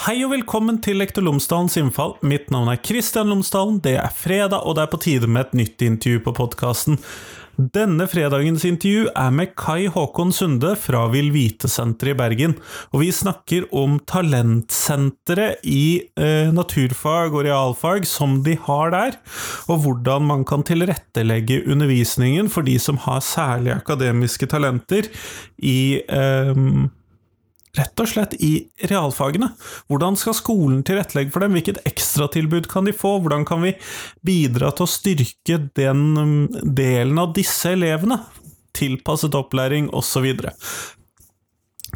Hei og velkommen til Lektor Lomsdalens innfall. Mitt navn er Kristian Lomsdalen. Det er fredag, og det er på tide med et nytt intervju på podkasten. Denne fredagens intervju er med Kai Håkon Sunde fra Vil Vite-senteret i Bergen. Og vi snakker om talentsenteret i eh, naturfag og realfag som de har der, og hvordan man kan tilrettelegge undervisningen for de som har særlig akademiske talenter i eh, rett og slett i realfagene. Hvordan skal skolen tilrettelegge for dem? Hvilket ekstratilbud kan de få? Hvordan kan vi bidra til å styrke den mm, delen av disse elevene? Tilpasset opplæring osv.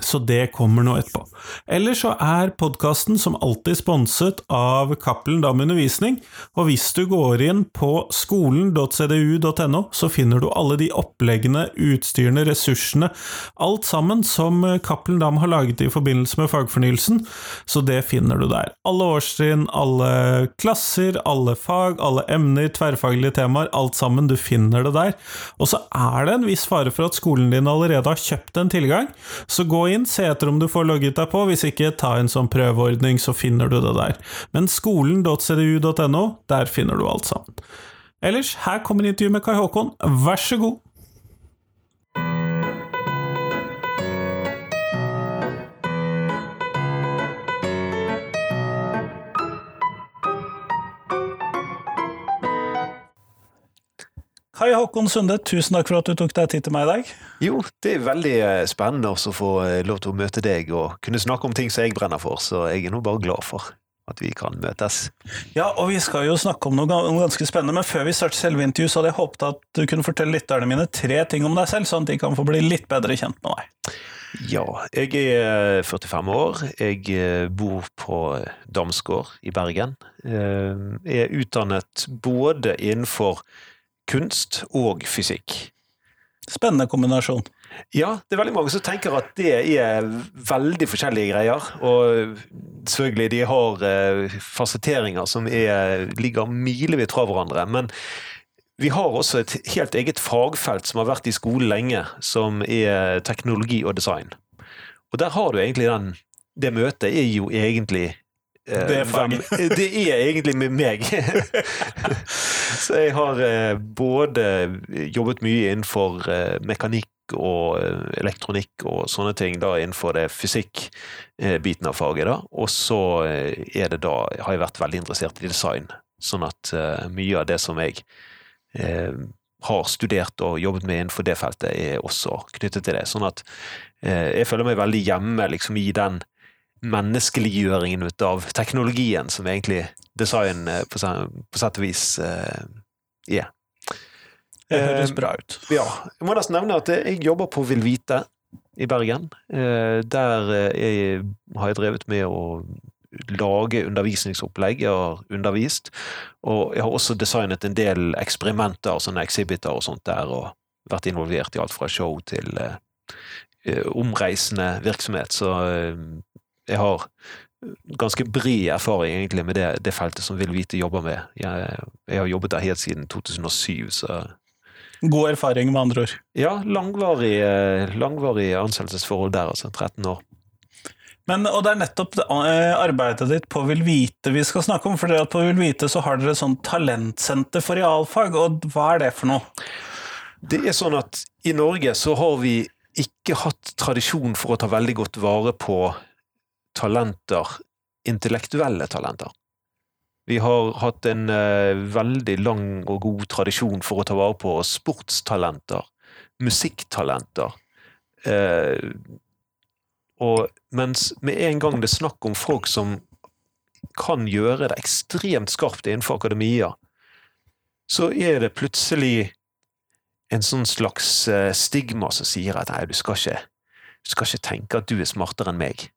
Så det kommer nå etterpå. Eller så er podkasten som alltid sponset av Cappelen Dam Undervisning, og hvis du går inn på skolen.cdu.no, så finner du alle de oppleggene, utstyrene, ressursene, alt sammen som Cappelen Dam har laget i forbindelse med fagfornyelsen, så det finner du der. Alle årstrinn, alle klasser, alle fag, alle emner, tverrfaglige temaer, alt sammen, du finner det der. Og så er det en viss fare for at skolen din allerede har kjøpt en tilgang, så gå inn, se etter om du får logget deg på, hvis ikke, ta en sånn prøveordning, så finner du det der. Men skolen.cdu.no, der finner du alt sammen. Ellers, her kommer intervjuet med Kai Håkon, vær så god! Kai Håkon Sunde, tusen takk for at du tok deg tid til meg i dag. Jo, det er veldig eh, spennende å få eh, lov til å møte deg og kunne snakke om ting som jeg brenner for, så jeg er nå bare glad for at vi kan møtes. Ja, og vi skal jo snakke om noe ganske spennende, men før vi starter selve intervjuet, så hadde jeg håpet at du kunne fortelle lytterne mine tre ting om deg selv, sånn at de kan få bli litt bedre kjent med deg. Ja, jeg er 45 år. Jeg bor på Damsgård i Bergen. Jeg er utdannet både innenfor kunst og fysikk. Spennende kombinasjon. Ja, det er veldig mange som tenker at det er veldig forskjellige greier. Og selvfølgelig, de har fasetteringer som er, ligger milevidt fra hverandre. Men vi har også et helt eget fagfelt som har vært i skolen lenge, som er teknologi og design. Og der har du egentlig den Det møtet er jo egentlig det, det er egentlig med meg. Så jeg har både jobbet mye innenfor mekanikk og elektronikk og sånne ting, da innenfor det fysikk-biten av faget. da, Og så er det da, har jeg vært veldig interessert i design, sånn at mye av det som jeg har studert og jobbet med innenfor det feltet, er også knyttet til det. Sånn at jeg føler meg veldig hjemme liksom i den menneskeliggjøringen ut av teknologien, som egentlig design på sett og vis er. Det høres bra ut. Ja. Jeg må nesten nevne at jeg jobber på Vil Vite i Bergen. Der jeg har jeg drevet med å lage undervisningsopplegg. Jeg har undervist, og jeg har også designet en del eksperimenter, sånne exhibiter og sånt der, og vært involvert i alt fra show til omreisende virksomhet. Så jeg har ganske bred erfaring egentlig med det, det feltet som Vil Vite jobber med. Jeg, jeg, har jobbet der helt siden 2007, så God erfaring, med andre ord? Ja, langvarig, langvarig ansettelsesforhold der, altså. 13 år. Men, og det er nettopp arbeidet ditt på Vil Vite vi skal snakke om, for på Vil Vite så har dere et sånt talentsenter for realfag, og hva er det for noe? Det er sånn at i Norge så har vi ikke hatt tradisjon for å ta veldig godt vare på talenter, intellektuelle talenter. Vi har hatt en uh, veldig lang og god tradisjon for å ta vare på sportstalenter, musikktalenter. Uh, og mens med en gang det er snakk om folk som kan gjøre det ekstremt skarpt innenfor akademia, så er det plutselig en sånn slags uh, stigma som sier at nei, du skal ikke, du skal ikke tenke at du er smartere enn meg.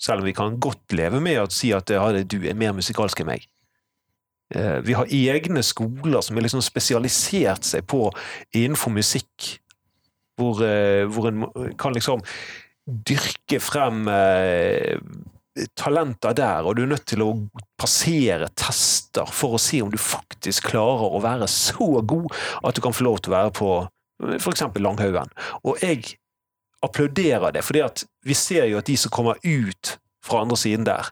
Selv om vi kan godt leve med å si at du er mer musikalsk enn meg. Vi har egne skoler som har liksom spesialisert seg på innenfor musikk, hvor, hvor en kan liksom dyrke frem talenter der, og du er nødt til å passere tester for å se om du faktisk klarer å være så god at du kan få lov til å være på f.eks. Langhaugen. Og jeg applauderer det, fordi vi ser jo at de som kommer ut fra andre siden der,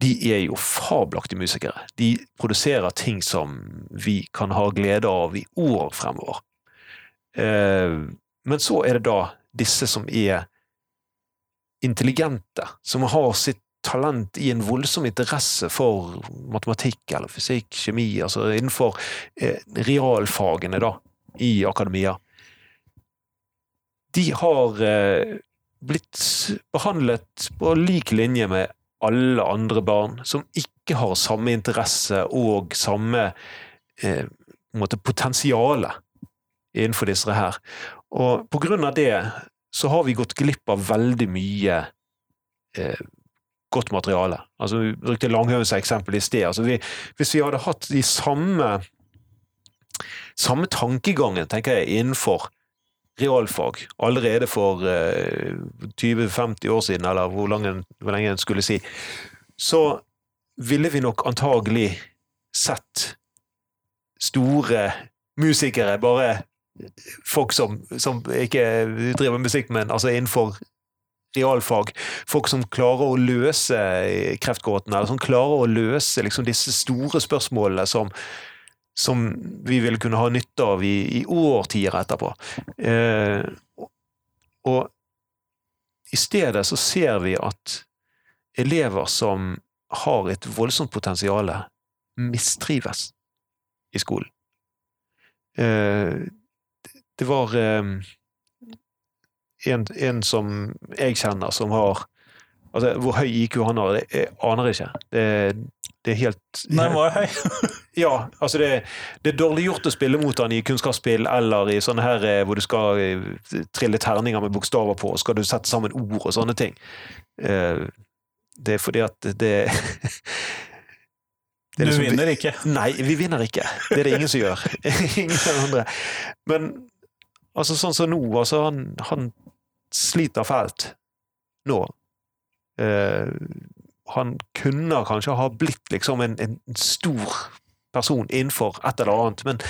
de er jo fabelaktige musikere. De produserer ting som vi kan ha glede av i år fremover. Eh, men så er det da disse som er intelligente, som har sitt talent i en voldsom interesse for matematikk eller fysikk, kjemi, altså innenfor eh, realfagene da, i akademia. De har eh, blitt behandlet på lik linje med alle andre barn som ikke har samme interesse og samme eh, potensiale innenfor disse her. Og på grunn av det så har vi gått glipp av veldig mye eh, godt materiale. Altså, Vi brukte Langhaugens eksempel i sted. Altså, vi, hvis vi hadde hatt de samme, samme tankegangen tenker jeg, innenfor realfag allerede for eh, 20-50 år siden, eller hvor, lang, hvor lenge en skulle si, så ville vi nok antagelig sett store musikere, bare folk som, som ikke driver musikk, men altså innenfor realfag. Folk som klarer å løse kreftgåten, eller som klarer å løse liksom, disse store spørsmålene som, som vi vil kunne ha nytte av i, i årtier etterpå. Eh, og i stedet så ser vi at elever som har et voldsomt potensial, mistrives i skolen. Eh, det var eh, en, en, som jeg kjenner, som har altså Hvor høy IQ han har, det, jeg aner ikke. Det, det er helt han var høy. ja, altså det, det, er dårlig gjort å spille mot han i kunnskapsspill eller i sånne her eh, hvor du skal eh, trille terninger med bokstaver på, og skal du sette sammen ord og sånne ting. Det er fordi at det du liksom, vinner ikke? Nei, vi vinner ikke. Det er det ingen som gjør. ingen andre. Men altså sånn som nå, altså han, han sliter fælt nå. Eh, han kunne kanskje ha blitt liksom en, en, stor person innenfor et eller annet, men,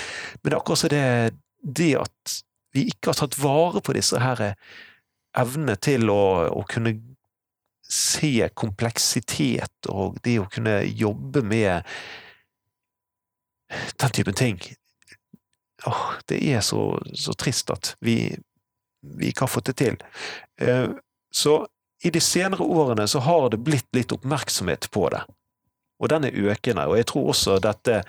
men akkurat så det, det at vi ikke har tatt vare på disse her evnene til å, å kunne se kompleksitet og det å kunne jobbe med den typen ting Åh, Det er så, så trist at vi, vi, ikke har fått det til. Eh, så i de senere årene så har det blitt litt oppmerksomhet på det, og den er økende. Og jeg tror også dette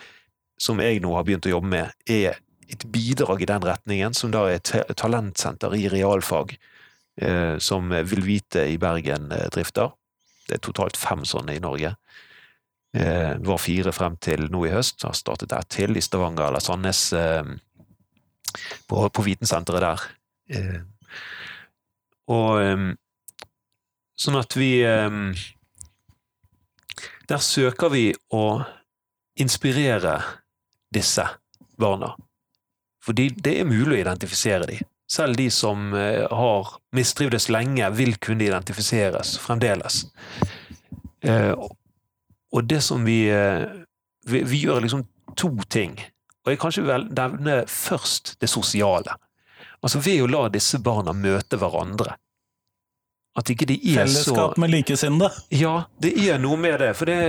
som jeg nå har begynt å jobbe med, er et bidrag i den retningen, som da er et talentsenter i realfag Eh, som Vil Vite i Bergen eh, drifter. Det er totalt fem sånne i Norge. Eh, var fire frem til nå i høst. Har startet ett til i Stavanger eller Sandnes, på, på vitensenteret der. Og sånn at vi Der søker vi å inspirere disse barna. Fordi det er mulig å identifisere dem. Selv de som eh, har mistrivdes lenge, vil kunne identifiseres fremdeles. Eh, og det som vi eh, Vi, vi gjør liksom to ting. Og jeg kanskje vil nevne først det sosiale. Altså ved å la disse barna møte hverandre. At ikke de er Fellesskap så Fellesskap med likesinnede? Ja, det er noe med det. For det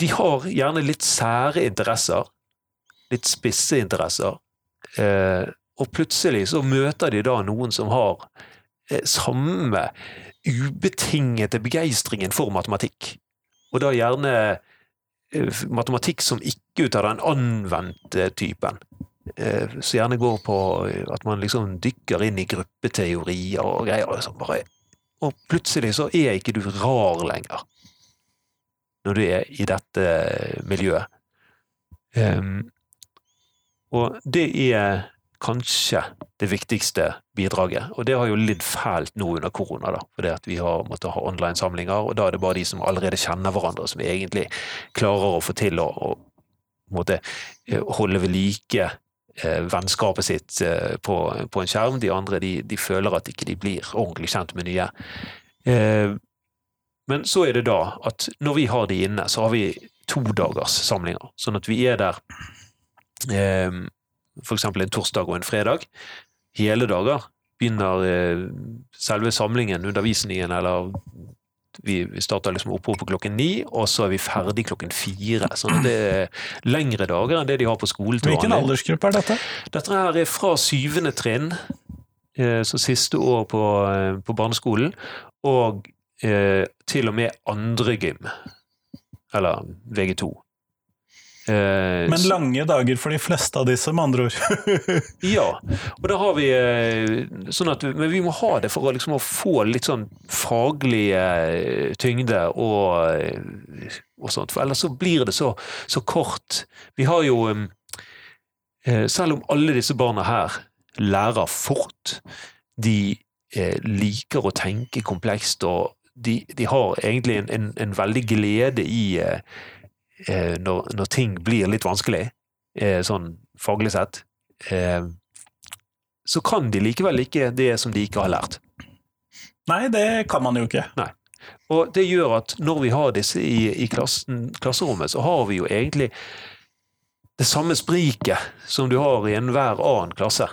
De har gjerne litt sære interesser. Litt spisse interesser. Eh, og plutselig så møter de da noen som har eh, samme ubetingete begeistringen for matematikk. Og da gjerne eh, matematikk som ikke ut av den anvendte typen. Eh, som gjerne går på at man liksom dykker inn i gruppeteorier og greier. Liksom bare, og plutselig så er ikke du rar lenger, når du er i dette miljøet. Um, og det er kanskje det viktigste bidraget. Og det har jo lidd fælt nå under korona, da, fordi at vi har måttet ha online-samlinger, og da er det bare de som allerede kjenner hverandre, som egentlig klarer å få til å, å måtte, eh, holde ved like eh, vennskapet sitt eh, på, på, en skjerm. De andre de, de, føler at ikke de blir ordentlig kjent med nye. Eh, men så er det da at når vi har de inne, så har vi to dagers samlinger, sånn at vi er der eh, f.eks. en torsdag og en fredag, hele dager, begynner eh, selve samlingen, undervisningen, eller vi, vi starter liksom oppropet klokken ni, og så er vi ferdig klokken fire. Så det er lengre dager enn det de har på skolen. Hvilken aldersgruppe er dette? Dette her er fra syvende trinn, eh, så siste år på, eh, på barneskolen, og eh, til og med andre gym. Eller VG2. Eh, Men lange dager for de fleste av disse, med andre ord. Ja, og da har vi eh, sånn at, Men vi må ha det for å, liksom, å få litt sånn faglig eh, tyngde og, eh, og sånt, for ellers så blir det så, så kort. Vi har jo Selv om alle disse barna her lærer fort, de liker å tenke komplekst, og de, de har egentlig en, en, en veldig glede i eh, når, når ting blir litt vanskelig, eh, sånn faglig sett eh, så kan de likevel ikke det som de ikke har lært. Nei, det kan man jo ikke. Og det gjør at når vi har disse i, i klassen, klasserommet, så har vi jo egentlig det samme spriket som du har i enhver annen klasse.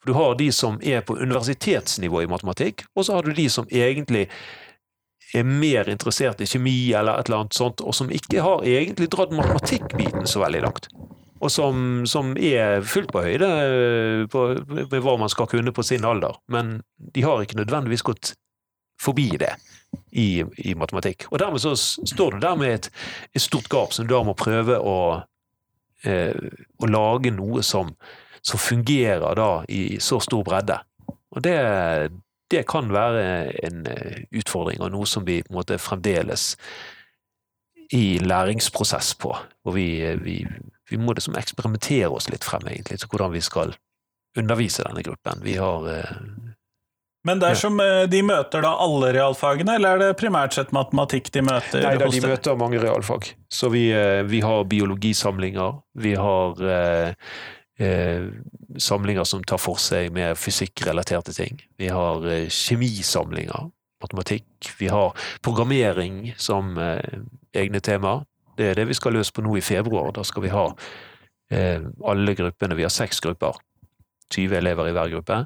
For Du har de som er på universitetsnivå i matematikk, og så har du de som egentlig er mer interessert i kjemi eller et eller annet sånt, og som ikke har egentlig dratt matematikkbiten så veldig langt. Og som, som er fullt på høyde eh, på, med hva man skal kunne på sin alder, men de har ikke nødvendigvis gått forbi det i, i matematikk. Og dermed så står du der med et, et stort gap som du da må prøve å, eh, å lage noe som, som fungerer da i så stor bredde. Og det, det kan være en eh, utfordring, og noe som vi på en måte fremdeles i læringsprosess på. Hvor vi, vi, vi må liksom eksperimentere oss litt frem, egentlig, til hvordan vi skal undervise denne gruppen. Vi har eh, Men det dersom som de møter da alle realfagene, eller er det primært sett matematikk de møter? Nei da, de møter mange realfag. Så vi, eh, vi har biologisamlinger. Vi har eh, eh, samlinger som tar for seg med fysikkrelaterte ting. Vi har eh, kjemisamlinger, matematikk. Vi har programmering som eh, egne temaer. Det er det vi skal løse på nå i februar. Da skal vi ha eh, alle gruppene. Vi har seks grupper. 20 elever i hver gruppe.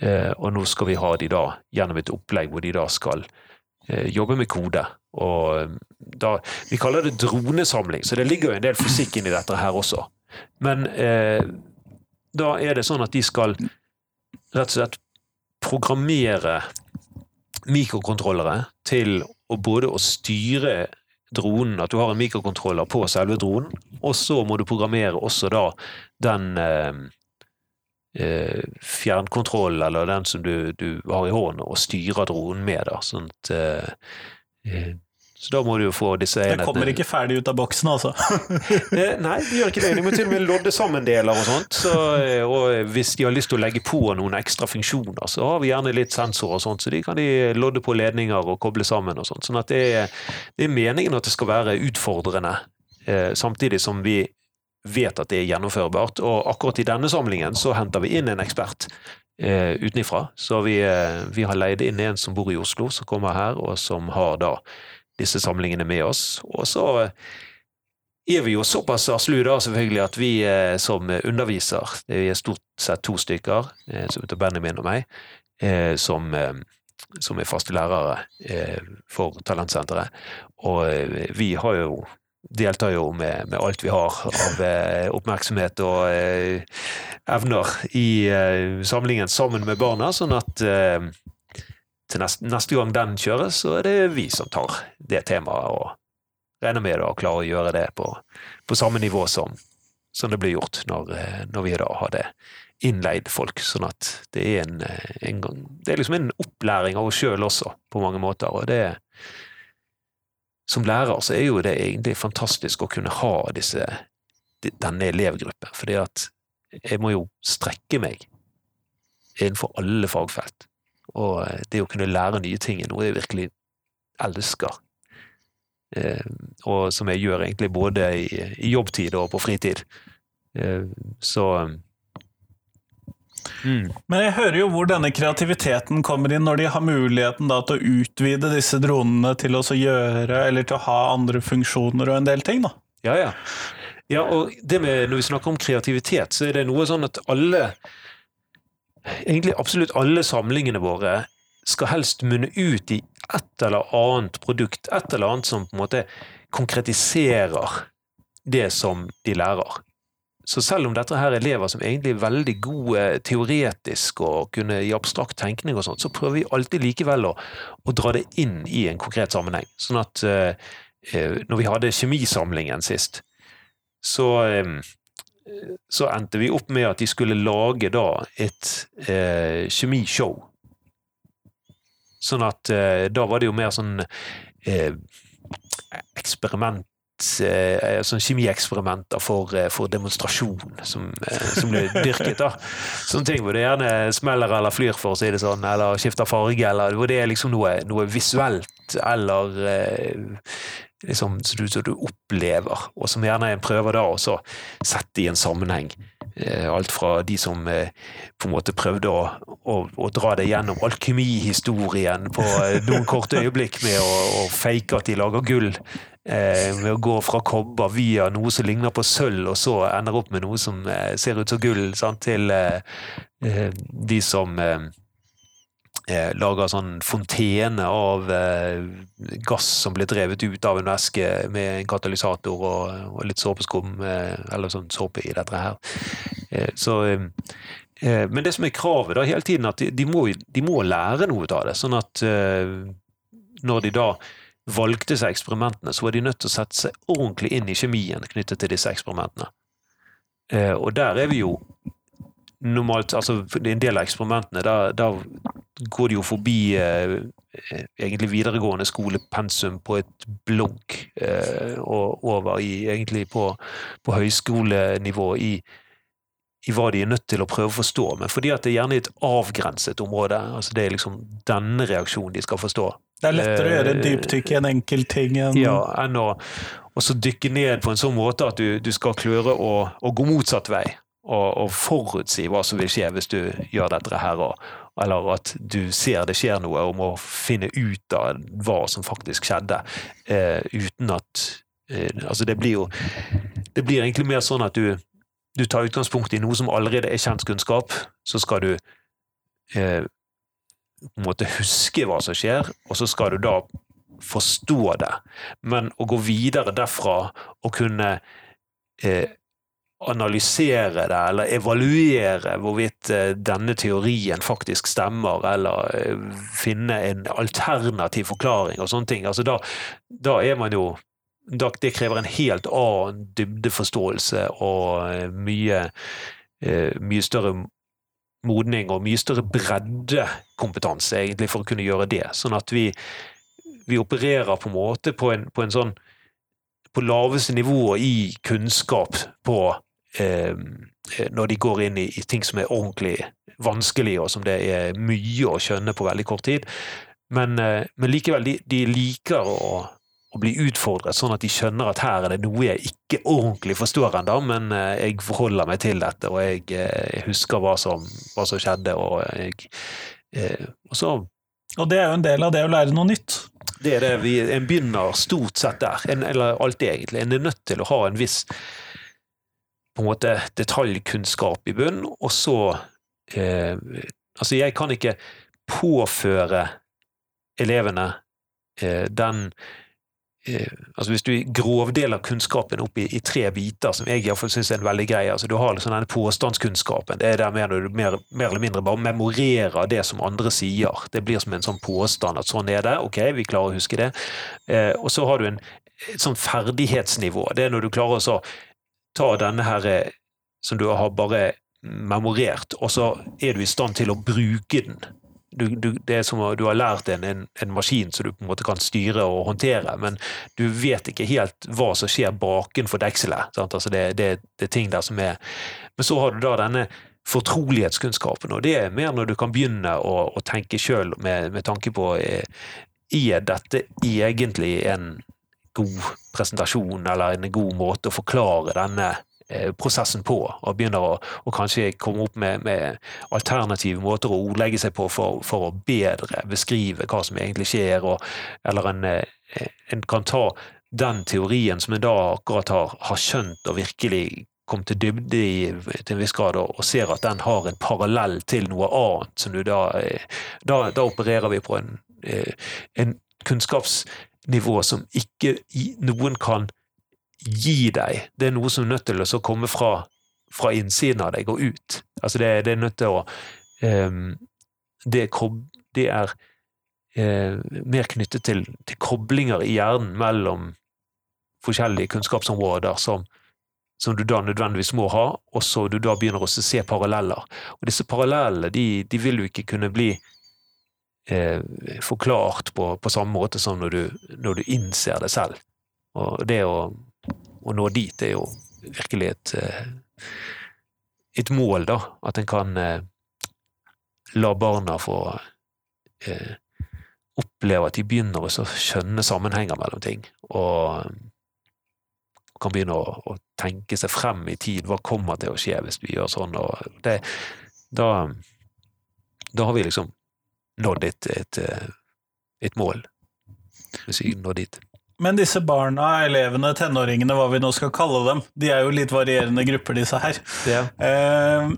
Eh, og nå skal vi ha de da gjennom et opplegg hvor de da skal eh, jobbe med kode. Og eh, da, vi kaller det dronesamling, så det ligger jo en del fysikk inni dette her også. Men eh, da er det sånn at de skal rett og slett programmere mikrokontrollere til å både å styre dronen, at du har en mikrokontroller på selve dronen, og så må du programmere også da den eh, eh, fjernkontroll, eller den som du, du har i hånden, og styrer dronen med. da, sånn at eh, eh, Så da må du jo få disse enhetene Det kommer ikke ferdig ut av boksen, altså. Eh, Nei, de gjør ikke det. De må til og med lodde sammen deler og sånt. Så, eh, og hvis de har lyst til å legge på noen ekstra funksjoner, så har vi gjerne litt sensorer og sånt, så de kan de lodde på ledninger og koble sammen og sånt. Sånn at det er, det er meningen at det skal være utfordrende, eh, samtidig som vi vet at det er gjennomførbart. Og akkurat i denne samlingen så henter vi inn en ekspert eh, utenifra. Så vi, eh, vi har leid inn en som bor i Oslo, som kommer her, og som har da disse samlingene med oss. Og så er vi jo såpass aslu da, selvfølgelig, at vi eh, som underviser, det er stort sett to stykker, eh, som heter Benjamin og meg, eh, som, eh, som er faste lærere eh, for Talentsenteret. Og eh, vi har jo deltar jo med, med alt vi har av eh, oppmerksomhet og eh, evner i eh, samlingen sammen med barna, sånn at eh, til neste, neste gang den kjøres, så er det vi som tar det temaet og regner med å klare å gjøre det på, på samme nivå som, som det blir gjort når, når vi da hadde innleid folk. Sånn at det er en, en gang Det er liksom en opplæring av oss sjøl også, på mange måter. Og det Som lærer så er jo det egentlig fantastisk å kunne ha disse denne elevgruppen, fordi at jeg må jo strekke meg innenfor alle fagfelt. Og eh, det å kunne lære nye ting er noe jeg virkelig elsker. Eh, og som jeg gjør egentlig både i, jobbtid og på fritid. Eh, så mm. Men jeg hører jo hvor denne kreativiteten kommer inn, når de har muligheten da til å utvide disse dronene til å gjøre, eller til å ha andre funksjoner og en del ting, da. Ja, ja. Ja, og det med, når vi snakker om kreativitet, så er det noe sånn at alle egentlig absolutt alle samlingene våre skal helst munne ut i et eller annet produkt, et eller annet som på en måte konkretiserer det som de lærer. Så selv om dette her er elever som egentlig er veldig gode teoretisk og kunne i abstrakt tenkning og sånt, så prøver vi alltid likevel å, å dra det inn i en konkret sammenheng. Sånn at eh, eh når vi hadde kjemisamlingen sist, så, eh, så endte vi opp med at de skulle lage da et eh, kjemishow. Sånn at eh, da var det jo mer sånn eh, eksperiment eh, sånn kjemieksperimenter for, eh, for demonstrasjon som, eh, som ble dyrket. da. Sånne ting hvor det gjerne smeller eller flyr, for å si det sånn, eller skifter farge, eller hvor det er liksom noe, noe visuelt eller liksom, som du, som du opplever, og som gjerne en prøver da å sette i en sammenheng. Eh, alt fra de som eh, på en måte prøvde å, å, å dra det gjennom alkymihistorien på eh, noen korte øyeblikk med å, å fake at de lager gull med å gå fra kobber via noe som ligner på sølv, og så ender opp med noe som ser ut som gull, sant, til de som Eh, lager sånn fontene av eh, gass som blir drevet ut av en væske med en katalysator og, og litt såpeskum, eh, eller sånn såpe i dette her. Eh, så, eh, men det som er kravet da hele tiden, at de, de, må, de må, lære noe av det. Sånn at eh, når de da valgte seg eksperimentene, så var de nødt til å sette seg ordentlig inn i kjemien knyttet til disse eksperimentene. og der er vi jo normalt altså En del av eksperimentene, da, da går de jo forbi eh, egentlig videregående skolepensum på et blogg, eh, og over i egentlig på, på høyskolenivå i, i, hva de er nødt til å prøve å forstå. Men fordi at det er gjerne et avgrenset område. altså Det er liksom denne reaksjonen de skal forstå. Det er lettere å gjøre dypdykk i en enkel ting enn Ja, enn å og så dykke ned på en sånn måte at du, du skal kløre å, å gå motsatt vei og, forutsi hva som vil skje hvis du gjør dette her, og, eller at du ser det skjer noe, og må finne ut av hva som faktisk skjedde, eh, uten at eh, Altså, det blir jo Det blir egentlig mer sånn at du, du tar utgangspunkt i noe som allerede er kjent kunnskap, så skal du eh, på en måte huske hva som skjer, og så skal du da forstå det. Men å gå videre derfra og kunne eh, analysere det, eller evaluere hvorvidt eh, denne teorien faktisk stemmer, eller eh, finne en alternativ forklaring og sånne ting. Altså da, da er man jo da, Det krever en helt annen dybdeforståelse og eh, mye, mye større modning og mye større breddekompetanse, egentlig, for å kunne gjøre det. Sånn at vi, vi opererer på en måte på en, på en sånn på laveste nivå i kunnskap på når de går inn i, i, ting som er ordentlig vanskelig, og som det er mye å skjønne på veldig kort tid. Men, eh, men likevel, de, de liker å, å, bli utfordret, sånn at de skjønner at her er det noe jeg ikke ordentlig forstår ennå, men eh, jeg forholder meg til dette, og jeg, jeg eh, husker hva som, hva som, skjedde, og jeg eh, og så og det er jo en del av det å lære noe nytt. Det er det. Vi, en begynner stort sett der, en, eller alltid egentlig. En er nødt til å ha en viss på en måte detaljkunnskap i bunn, og så eh, Altså, jeg kan ikke påføre elevene eh, den eh, altså Hvis du grovdeler kunnskapen opp i, i tre biter, som jeg iallfall syns er en veldig grei altså Du har liksom denne påstandskunnskapen. Det er der mer du mer, eller mindre bare memorerer det som andre sier. Det blir som en sånn påstand at sånn er det. Ok, vi klarer å huske det. Eh, og så har du en et sånn ferdighetsnivå. Det er når du klarer å ta denne her eh, som du har bare memorert, og så er du i stand til å bruke den. Du, du, det er som om du har lært en, en, en, maskin som du på en måte kan styre og håndtere, men du vet ikke helt hva som skjer bakenfor dekselet. Altså det, det, det, er ting der som er Men så har du da denne fortrolighetskunnskapen, og det er mer når du kan begynne å, å tenke sjøl med, med, tanke på eh, er dette egentlig en god presentasjon eller en god måte å forklare denne eh, prosessen på, og begynner å, og kanskje komme opp med, med, alternative måter å ordlegge seg på for, for, å bedre beskrive hva som egentlig skjer, og, eller en, eh, en, kan ta den teorien som en da akkurat har, har skjønt og virkelig kommet til dybde i til en viss grad, og, og ser at den har en parallell til noe annet, som du da eh, Da, da opererer vi på en, en en kunnskapsnivå som ikke noen kan gi deg. Det er noe som er nødt til å komme fra, fra innsiden av deg og ut. Altså det, det er nødt til å um, det, er kob- det er uh, mer knyttet til, til koblinger i hjernen mellom forskjellige kunnskapsområder som, som du da nødvendigvis må ha, og så du da begynner å se paralleller. Og disse parallellene de, de vil jo ikke kunne bli eh, forklart på, på samme måte som når du, når du innser det selv. Og det å, å nå dit er jo virkelig et, eh, et mål, da. At en kan eh, la barna få eh, oppleve at de begynner å skjønne sammenhenger mellom ting. Og kan begynne å, å tenke seg frem i tid. Hva kommer til å skje hvis vi gjør sånn? Og det, da, da har vi liksom nådd et, et, eh, et mål. Hvis vi når dit. Men disse barna, elevene, tenåringene, hva vi nå skal kalle dem, de er jo litt varierende grupper, disse her. Ja. Eh,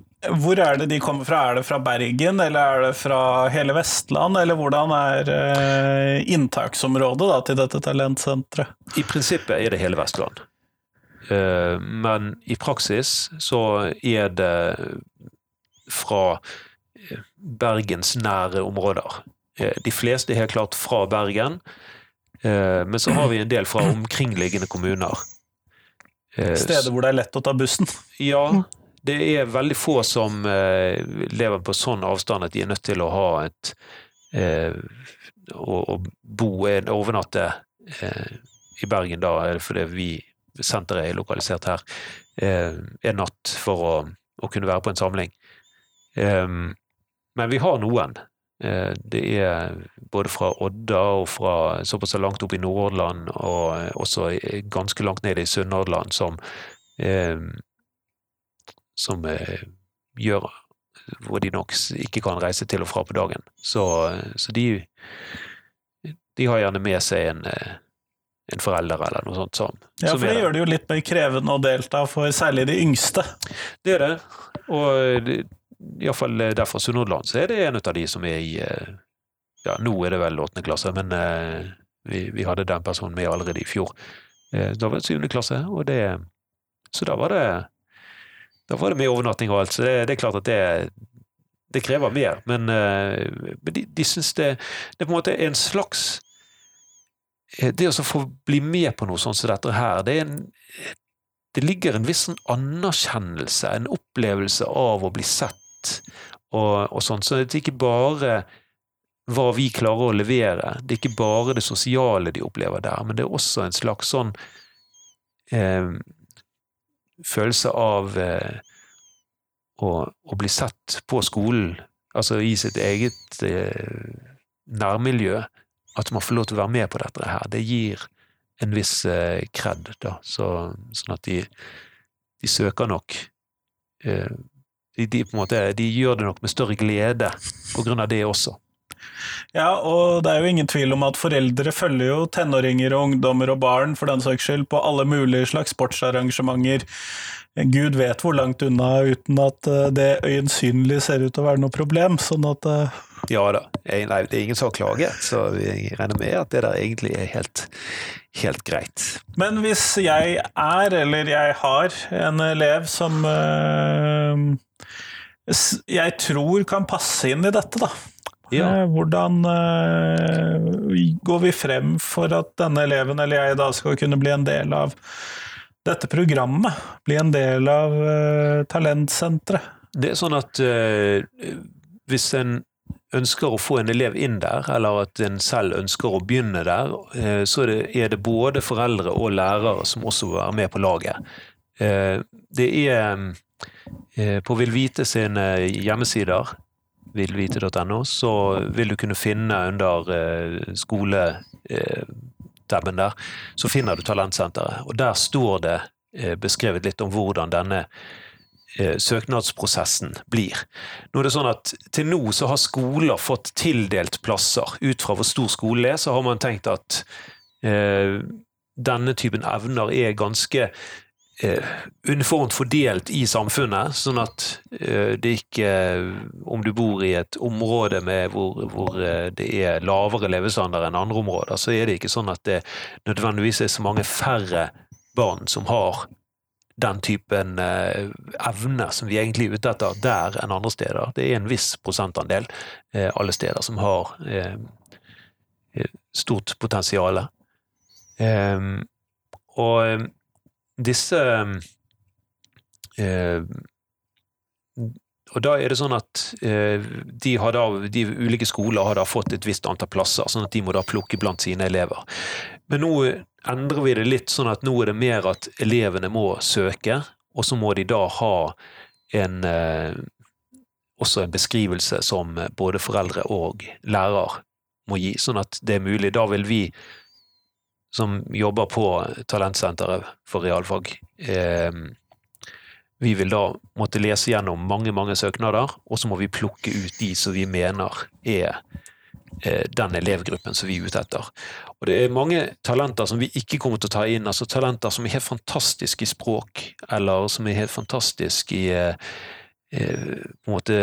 hvor er det de kommer fra? Er det fra Bergen, eller er det fra hele Vestland, eller hvordan er eh, inntaksområdet da, til dette talentsenteret? I prinsippet er det hele Vestland. Eh, Men i praksis så er det fra bergensnære områder. Eh, De fleste er helt klart fra Bergen, eh, men så har vi en del fra omkringliggende kommuner. Eh, Steder hvor det er lett å ta bussen? Ja, det er veldig få som lever på sånn avstand at de er nødt til å ha et å, bo, en- overnatte i Bergen da, fordi vi, senteret er lokalisert her, en natt for å, å kunne være på en samling. Em, men vi har noen. Eh, det er både fra Odda og fra såpass langt opp i Nordhordland og eh, også ganske langt ned i Sunnhordland som em, som eh, gjør hvor de nok ikke kan reise til og fra på dagen. Så, eh, så de, de har gjerne med seg en, eh, en forelder eller noe sånt som, Ja, for det gjør det jo litt mer krevende å delta for særlig de yngste. Det er det. Og iallfall der fra Sunnhordland så er det en av de som er i eh, Ja, nå er det vel åttende klasse, men eh, vi, vi hadde den personen med allerede i fjor. Eh, Da var det syvende klasse, og det Så da var det Da var det med overnatting og alt, så det, det er klart at det det krever mer, men, eh, men de, de syns det, det er på en måte en slags eh, Det å få bli med på noe sånt som dette her, det er en det ligger en viss anerkjennelse, en opplevelse av å bli sett og, og sånn. Så det er ikke bare hva vi klarer å levere, det er ikke bare det sosiale de opplever der, men det er også en slags sånn eh, følelse av eh, å, å bli sett på skolen, altså i sitt eget eh, nærmiljø, at man får lov til å være med på dette her. Det gir en viss eh, da. Så, sånn at de, de søker nok eh, de, de, måte, de gjør det nok med større glede av det også. Ja, og det er jo ingen tvil om at foreldre følger jo tenåringer og ungdommer og barn for den saks skyld på alle mulige slags sportsarrangementer. Gud vet hvor langt unna uten at eh, det øyensynlig ser ut til å være noe problem. sånn at eh, Ja da, nei, det er ingen som har klaget, så vi regner med at det der egentlig er helt, helt greit. Men hvis jeg er, eller jeg har, en elev som øh, jeg tror kan passe inn i dette, da. Ja. Hvordan øh, går vi frem for at denne eleven eller jeg da skal kunne bli en del av dette programmet? Bli en del av uh, talentsenteret? Det er sånn at uh, hvis en ønsker å få en elev inn der, eller at en selv ønsker å begynne der, uh, så er det, er det både foreldre og lærere som også vil være med på laget. Det er på Vil Vite sine hjemmesider, vilvite.no, så vil du kunne finne under eh, skoletabben der, så finner du Talentsenteret. Og der står det eh, beskrevet litt om hvordan denne eh, søknadsprosessen blir. Nå er det sånn at Til nå så har skoler fått tildelt plasser. Ut fra hvor stor skolen er, så har man tenkt at eh, denne typen evner er ganske uniformt fordelt i samfunnet, sånn at eh, det ikke Om du bor i et område hvor, hvor eh, det er lavere levestandard enn andre områder, så er det ikke sånn at det nødvendigvis er så mange færre barn som har den typen eh, evne som vi egentlig er ute etter der enn andre steder. Det er en viss prosentandel eh, alle steder som har eh, eh stort potensial. Eh, og disse eh, og da er det sånn at eh, de, da, de, ulike skoler har da fått et visst antall plasser, sånn at de må da plukke blant sine elever. Men nå endrer vi det litt sånn at nå er det mer at elevene må søke, og så må de da ha en eh, også en beskrivelse som både foreldre og lærer må gi, sånn at det er mulig. Da vil vi som jobber på Talentsenteret for realfag, eh, vi vil da måtte lese gjennom mange mange søknader, og så må vi plukke ut de som vi mener er eh, den elevgruppen som vi er ute etter. Og Det er mange talenter som vi ikke kommer til å ta inn, altså talenter som er helt fantastiske i språk, eller som er helt fantastiske i eh, eh, på en måte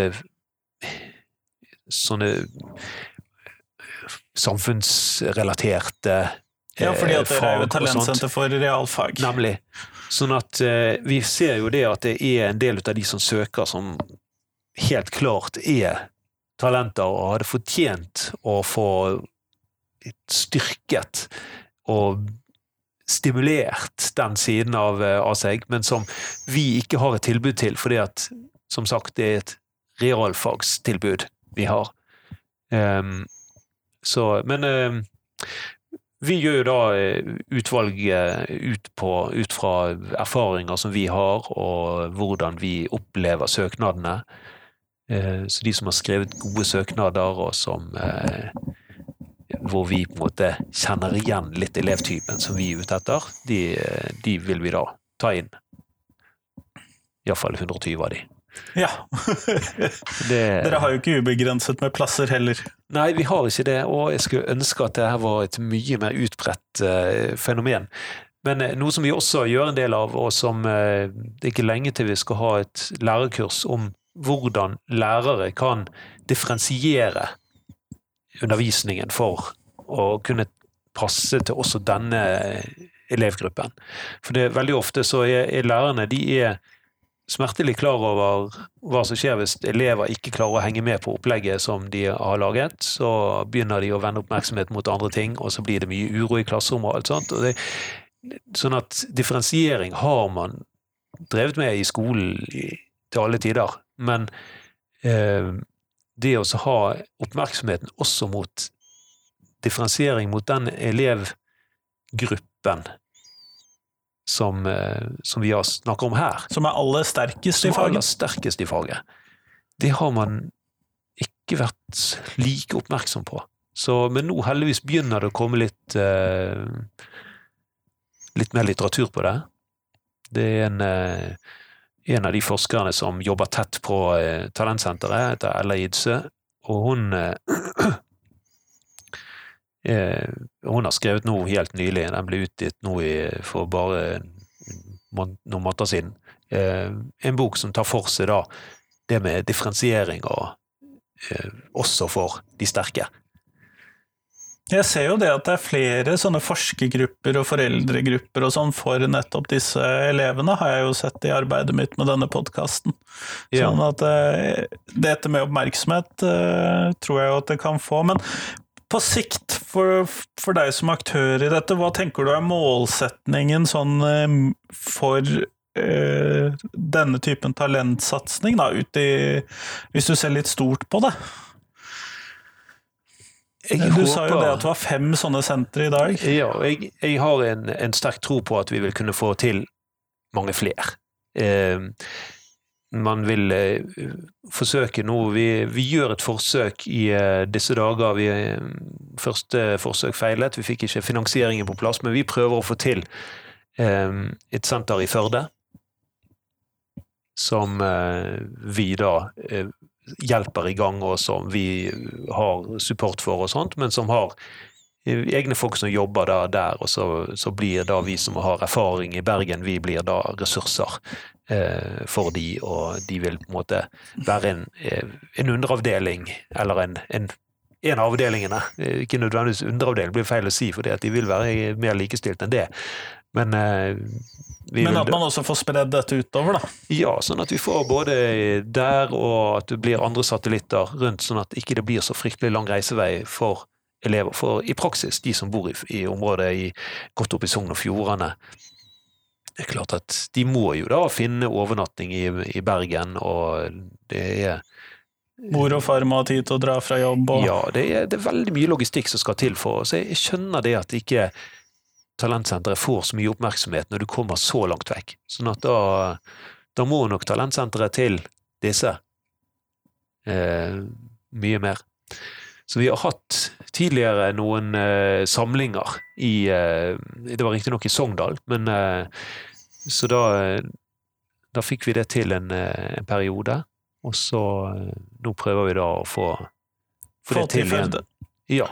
sånne samfunnsrelaterte Ja, fordi at dere er jo talentsenter for realfag. Nemlig. Sånn at eh, vi ser jo det at det er en del av de som søker, som helt klart er talenter og hadde fortjent å få styrket og stimulert den siden av, eh, av, seg, men som vi ikke har et tilbud til, fordi at som sagt, det er et realfagstilbud vi har. Um, så, men um, vi gjør jo da eh, utvalget ut, på, ut, fra erfaringer som vi har, og hvordan vi opplever søknadene. Eh, så de som har skrevet gode søknader, og som eh, hvor vi på en måte kjenner igjen litt elevtypen som vi er ute etter, de, de vil vi da ta inn. Iallfall 120 av de. Ja. det... Dere har jo ikke ubegrenset med plasser heller. Nei, vi har ikke det, og jeg skulle ønske at dette var et mye mer utbredt uh, fenomen. Men uh, noe som vi også gjør en del av, og som uh, det er ikke lenge til vi skal ha et lærerkurs om hvordan lærere kan differensiere undervisningen for å kunne passe til også denne elevgruppen. For det, veldig ofte så er, er lærerne de er smertelig klar over hva som skjer hvis elever ikke klarer å henge med på opplegget som de har laget. Så begynner de å vende oppmerksomhet mot andre ting, og så blir det mye uro i klasserommet og alt sånt. Og det, sånn at differensiering har man drevet med i skolen til alle tider. Men eh, det å ha oppmerksomheten også mot differensiering mot den elevgruppen som, eh, som vi har snakket om her. Som er aller sterkest i faget? Som er aller sterkest i faget. Det har man ikke vært like oppmerksom på. Så, men nå heldigvis begynner det å komme litt eh, litt mer litteratur på det. Det er en, eh, en av de forskerne som jobber tett på eh, Talentsenteret, heter Ella Idsø, og hun eh, hun har skrevet noe helt nylig, den ble utgitt nå i, for bare noen måneder siden. Eh, en bok som tar for seg da det med differensiering, og eh, også for de sterke. Jeg ser jo det at det er flere sånne forskergrupper og foreldregrupper og sånn for nettopp disse elevene, har jeg jo sett i arbeidet mitt med denne podkasten. Sånn at dette med oppmerksomhet tror jeg jo at det kan få. Men på sikt, for, for, deg som aktør i dette, hva tenker du er målsetningen sånn eh, for uh, denne typen talentsatsing, da, i, hvis du ser litt stort på det? Jeg du håper, sa jo det at det var fem sånne sentre i dag. Ja, jeg, jeg har en, en, sterk tro på at vi vil kunne få til mange flere. Uh, man vil eh, forsøke noe. vi, vi, gjør et forsøk i eh, disse dager. Vi, første forsøk feilet, vi fikk ikke finansieringen på plass, men vi prøver å få til eh, et senter i Førde. Som vi da hjelper i gang, og som vi har support for og sånt, men som har egne folk som jobber da, der, og så, så, blir da vi som har erfaring i Bergen, vi blir da ressurser eh, for de, og de vil på en måte være en, eh, en underavdeling, eller en, en, en av avdelingene. Eh, ikke nødvendigvis underavdeling, blir feil å si, for de vil være mer likestilt enn det. Men eh, men at man også får spredd dette utover, da? Ja, sånn at vi får både der og at det blir andre satellitter rundt, sånn at ikke det blir så fryktelig lang reisevei for elever. For i praksis, de som bor i, i området i, godt oppe i Sogn og Fjordane, det er klart at de må jo da finne overnatting i, i Bergen, og det er Mor og far må ha tid til å dra fra jobb og Ja, det er, det er veldig mye logistikk som skal til for oss. Jeg skjønner det at ikke talentsenteret får så mye oppmerksomhet når du kommer så langt vekk. Sånn at da, da må nok talentsenteret til disse eh, mye mer. Så vi har hatt tidligere noen eh, samlinger i eh, Det var riktignok i Sogndal, men eh, Så da, da fikk vi det til en, eh, en periode. Og så eh, Nå prøver vi da å få, få det til igjen. Ja.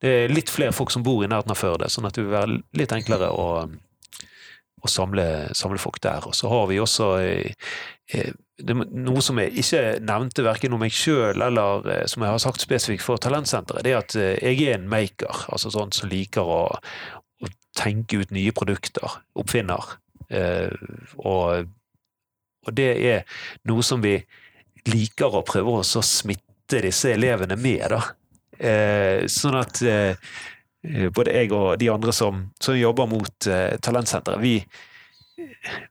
Det er litt flere folk som bor i nærheten av Førde, sånn at det vil være litt enklere å, å samle, samle, folk der. Og så har vi også eh, eh noe som jeg ikke nevnte verken om meg sjøl eller eh, som jeg har sagt spesifikt for Talentsenteret, det er at eh, jeg er en maker, altså sånn som liker å, å tenke ut nye produkter, oppfinner. Eh, og, og, det er noe som vi liker å prøve å smitte disse elevene med, da. Eh, sånn at eh, eh, både jeg og de andre som, som jobber mot Talentsenteret, vi,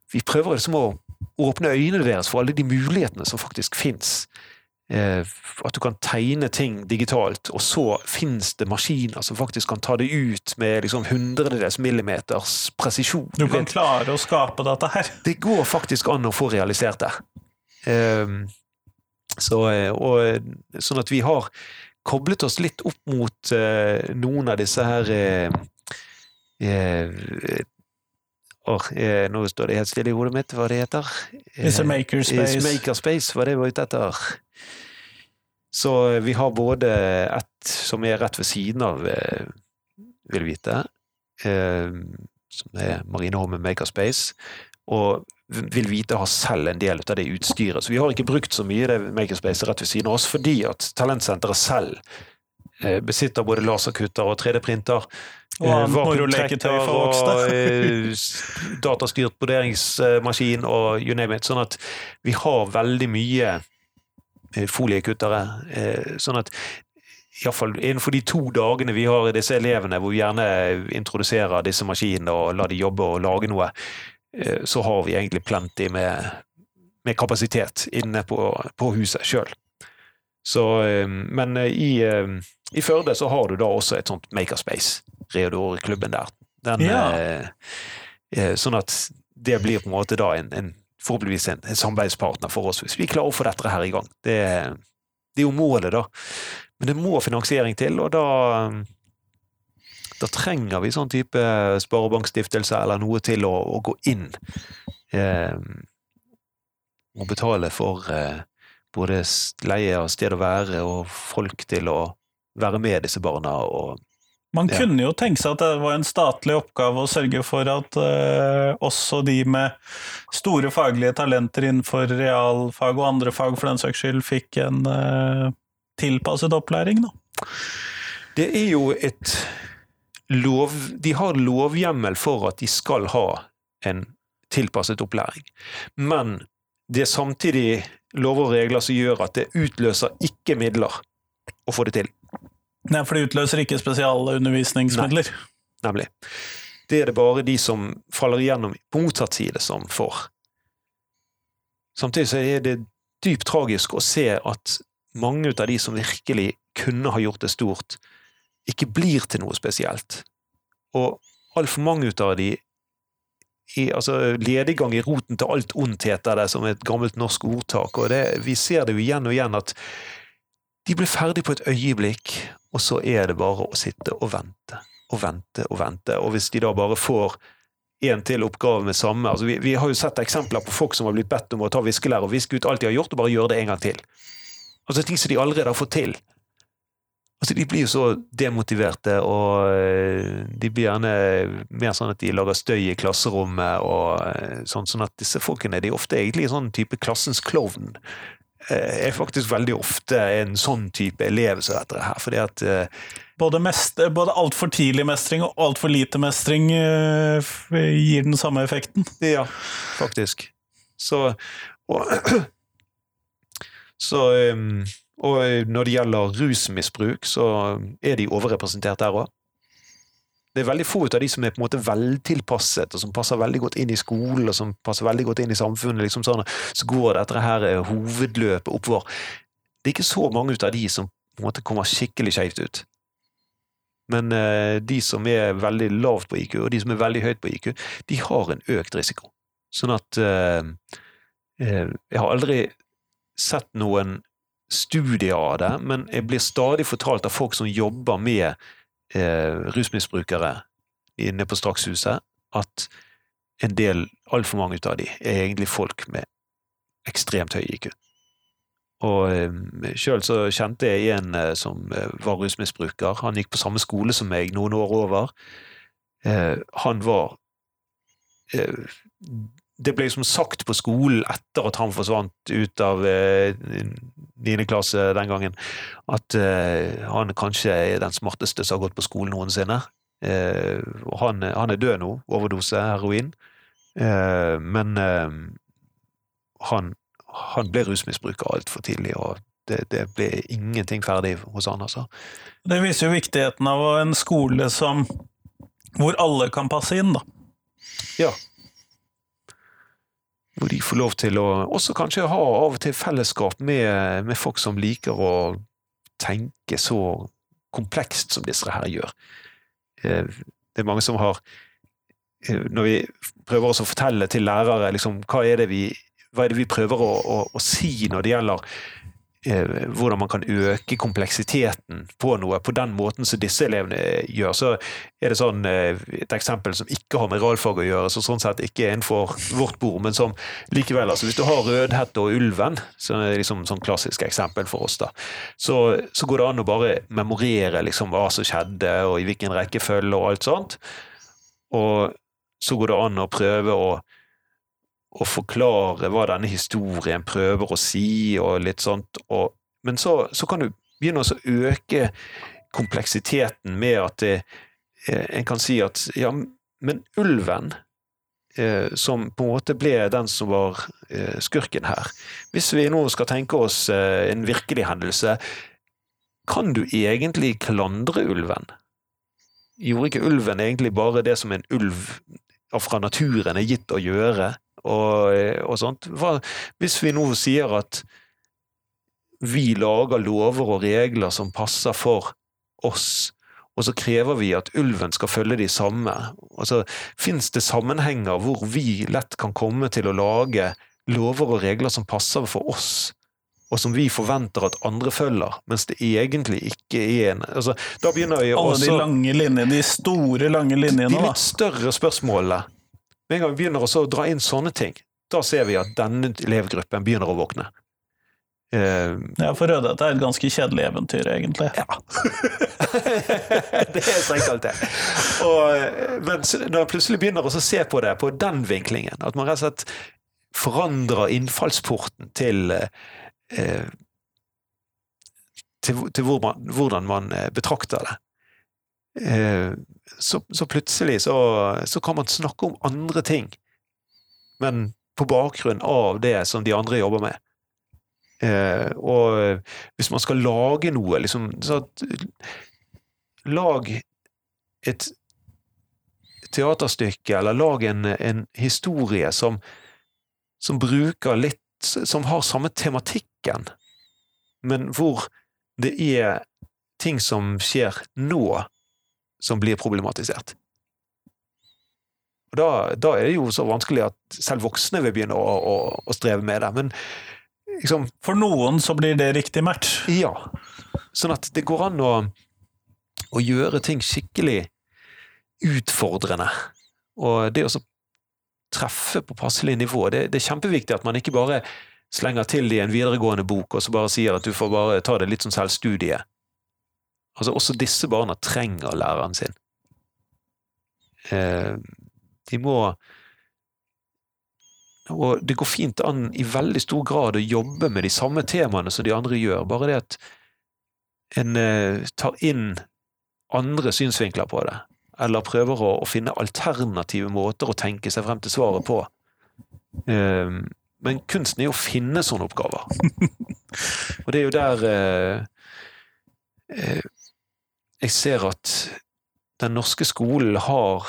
vi prøver liksom å åpne øynene deres for alle de mulighetene som faktisk fins. At du kan tegne ting digitalt, og så finnes det maskiner som faktisk kan ta det ut med liksom hundredels millimeters presisjon. Du kan klare å skape dette her? Det går faktisk an å få realisert det. Så, og, sånn at vi har koblet oss litt opp mot noen av disse her uh, eh, Nå står det helt stille i hodet mitt hva det heter. It's a makerspace. makerspace var det var ute etter. Så vi har både et som er rett ved siden av, vil vite, som er Marineholmen Makerspace, og vil vite har selv en del av det utstyret. Så vi har ikke brukt så mye det Makerspace rett ved siden av oss, fordi at talentsenteret selv eh, besitter både laserkutter og 3D-printer. Og for vakuumtrekker og eh, datastyrt broderingsmaskin og you name it. Sånn at vi har veldig mye foliekuttere. Sånn at iallfall innenfor de to dagene vi har i disse elevene, hvor vi gjerne introduserer disse maskinene og lar de jobbe og lage noe, Eh, så har vi egentlig plenty med, med kapasitet inne på, på huset sjøl. så men eh, i, i, Førde så har du da også et sånt makerspace, Reodor-klubben der. Den, ja. Sånn at det blir på en måte da en, en forhåpentligvis en, en, samarbeidspartner for oss, hvis vi klarer å få dette her i gang. Det, det er jo målet, da. Men det må finansiering til, og da da trenger vi sånn type sparebankstiftelse eller noe til å, å gå inn eh, og betale for eh, både leie av sted å være og folk til å være med disse barna. og man ja. kunne jo tenke seg at det var en statlig oppgave å sørge for at uh, også de med store faglige talenter innenfor realfag og andre fag for den saks skyld fikk en uh, tilpasset opplæring, da. Det er jo et lov, de har lovhjemmel for at de skal ha en tilpasset opplæring. Men det er samtidig lover og regler som gjør at det utløser ikke midler å få det til. Nei, for det utløser ikke spesialundervisningsmidler? Nei, nemlig. Det er det bare de som faller igjennom på motsatt side, som får. Samtidig så er det dypt tragisk å se at mange av de som virkelig kunne ha gjort det stort, ikke blir til noe spesielt. Og altfor mange av de i, altså, Lediggang i roten til alt ondt, heter det som et gammelt norsk ordtak. og det, Vi ser det jo igjen og igjen at de blir ferdig på et øyeblikk, og så er det bare å sitte og vente og vente og vente. Og hvis de da bare får en til oppgave med samme altså vi, vi, har jo sett eksempler på folk som har blitt bedt om å ta viskelær og viske ut alt de har gjort, og bare gjøre det en gang til. Altså ting som de allerede har fått til. Altså, De blir jo så demotiverte, og eh, de blir gjerne mer sånn at de lager støy i klasserommet. og eh, sånn, sånn at disse folkene de er ofte egentlig sånn type klassens klovn. Eh, er faktisk veldig ofte en sånn type elev som dette her. fordi at eh, Både, mest- både altfor tidlig mestring og altfor lite mestring eh, gir den samme effekten. Ja, faktisk. Så Og, så og når det gjelder rusmisbruk, så er de overrepresentert der òg. Det er veldig få av de som er på en måte veltilpasset, og som passer veldig godt inn i skolen, og som passer veldig godt inn i samfunnet. liksom sånn, Så går dette her eh, hovedløpet oppover. Det er ikke så mange av de som på en måte kommer skikkelig skjevt ut. Men eh, de som er veldig lavt på IQ, og de som er veldig høyt på IQ, de har en økt risiko. Sånn at eh, eh, Jeg har aldri sett noen studier av det, men jeg blir stadig fortalt av folk som jobber med eh, rusmisbrukere inne på Strakshuset, at en del, altfor mange av de, er egentlig folk med ekstremt høy IQ. Og eh, sjøl så kjente jeg en eh, som eh, var rusmisbruker. Han gikk på samme skole som meg, noen år over. Han var Det ble liksom sagt på skolen etter at han forsvant ut av niende klasse den gangen, at eh, han kanskje er den smarteste som har gått på skolen noensinne. Eh, han, han er død nå, overdose heroin. Eh, men eh, han, han ble rusmisbruker altfor tidlig, og det, det ble ingenting ferdig hos han, altså. Det viser jo viktigheten av en skole som hvor alle kan passe inn, da. Ja. Hvor de får lov til å også kanskje ha av og til fellesskap med, med folk som liker å tenke så komplekst som disse her gjør. Eh, Det er mange som har eh, Når vi prøver å fortelle til lærere liksom, hva, er vi, hva er det vi prøver å, å, å si når det gjelder hvordan man kan øke kompleksiteten på noe på den måten som disse elevene gjør, så er det sånn eh, et eksempel som ikke har med realfag å gjøre, så sånn sett ikke er innenfor vårt bord, men som likevel altså Hvis du har Rødhette og Ulven, som er liksom sånn klassisk eksempel for oss, da, så, så går det an å bare memorere liksom hva som skjedde, og i hvilken rekkefølge og alt sånt. Og så går det an å prøve å å forklare hva denne historien prøver å si, og litt sånt. Og, men så, så kan du begynne å øke kompleksiteten med at det, eh, en kan si at ja, men ulven, eh, som på en måte ble den som var eh, skurken her Hvis vi nå skal tenke oss eh, en virkelig hendelse, kan du egentlig klandre ulven? Gjorde ikke ulven egentlig bare det som en ulv fra naturen er gitt å gjøre? Og, og sånt. Hva, hvis vi nå sier at vi lager lover og regler som passer for oss, og så krever vi at ulven skal følge de samme, altså, fins det sammenhenger hvor vi lett kan komme til å lage lover og regler som passer for oss, og som vi forventer at andre følger, mens det egentlig ikke er en altså, Da begynner vi Alle de lange linjene, de store, lange linjene, de litt større spørsmålene. Med en gang vi begynner å dra inn sånne ting, da ser vi at denne elevgruppen begynner å våkne. Uh, Ja, for Rødhette er et ganske kjedelig eventyr, egentlig. ja. det er strengt talt det. Og, men når man plutselig begynner å se på det på den vinklingen, at man rett og slett forandrer innfallsporten til uh, til, til hvor man, hvordan man eh, betrakter det. Eh, så, så plutselig så, så kan man snakke om andre ting, men på bakgrunn av det som de andre jobber med. Eh, og hvis man skal lage noe, liksom så Lag et teaterstykke, eller lag en, en historie som, som bruker litt Som har samme tematikken, men hvor det er ting som skjer nå, som blir problematisert. Og da, da er det jo så vanskelig at selv voksne vil begynne å, å, å streve med det. Men liksom, For noen så blir det riktig match. ja. Sånn at det går an å, å gjøre ting skikkelig utfordrende. Og det å treffe på passelig nivå, det, det er kjempeviktig at man ikke bare slenger til det i en videregående bok og så bare sier at du får bare ta det litt som selvstudie. Altså, også disse barna trenger læreren sin. Eh, de må Og det går fint an i veldig stor grad å jobbe med de samme temaene som de andre gjør, bare det at en eh, tar inn andre synsvinkler på det, eller prøver å, å finne alternative måter å tenke seg frem til svaret på. Eh, men kunsten er jo å finne sånne oppgaver. Og det er jo der eh, eh, jeg ser at den norske skolen har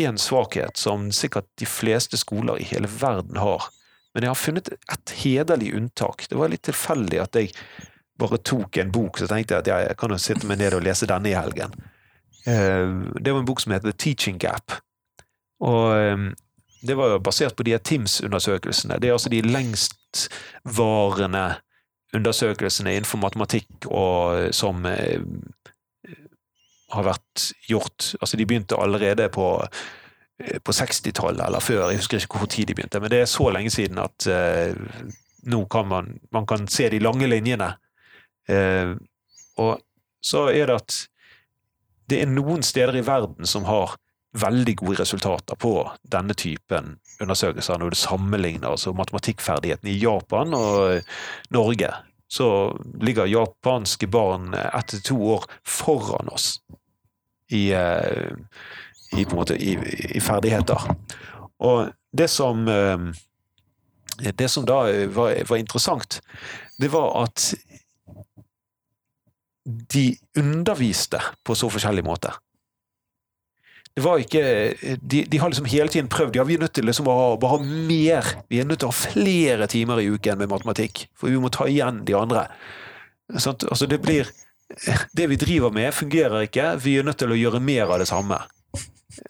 én svakhet som sikkert de fleste skoler i hele verden har. Men jeg har funnet et hederlig unntak. Det var litt tilfeldig at jeg bare tok en bok, så tenkte jeg at jeg kan jo sitte meg ned og lese denne i helgen. Eh, det var en bok som heter The Teaching Gap. Og eh, det var basert på de TIMS-undersøkelsene. Det er altså de lengstvarende undersøkelsene innenfor matematikk og som eh, har vært gjort Altså, de begynte allerede på, eh, på 60-tallet eller før, jeg husker ikke hvor tid de begynte, men det er så lenge siden at eh, nå kan man, man kan se de lange linjene. Eh, og så er det at det er noen steder i verden som har veldig gode resultater på denne typen undersøkelser når du sammenligner altså matematikkferdigheten i Japan og Norge. Så ligger japanske barn ett til to år foran oss i, eh, i, måte, i, i ferdigheter. Og det som eh, Det som da var, var interessant, det var at de underviste på så forskjellig måte det var ikke de, de, har liksom hele tiden prøvd. Ja, vi er nødt til liksom å bare ha mer. Vi er nødt til å ha flere timer i uken med matematikk. For vi må ta igjen de andre. Sånn, altså det blir Det vi driver med, fungerer ikke. Vi er nødt til å gjøre mer av det samme.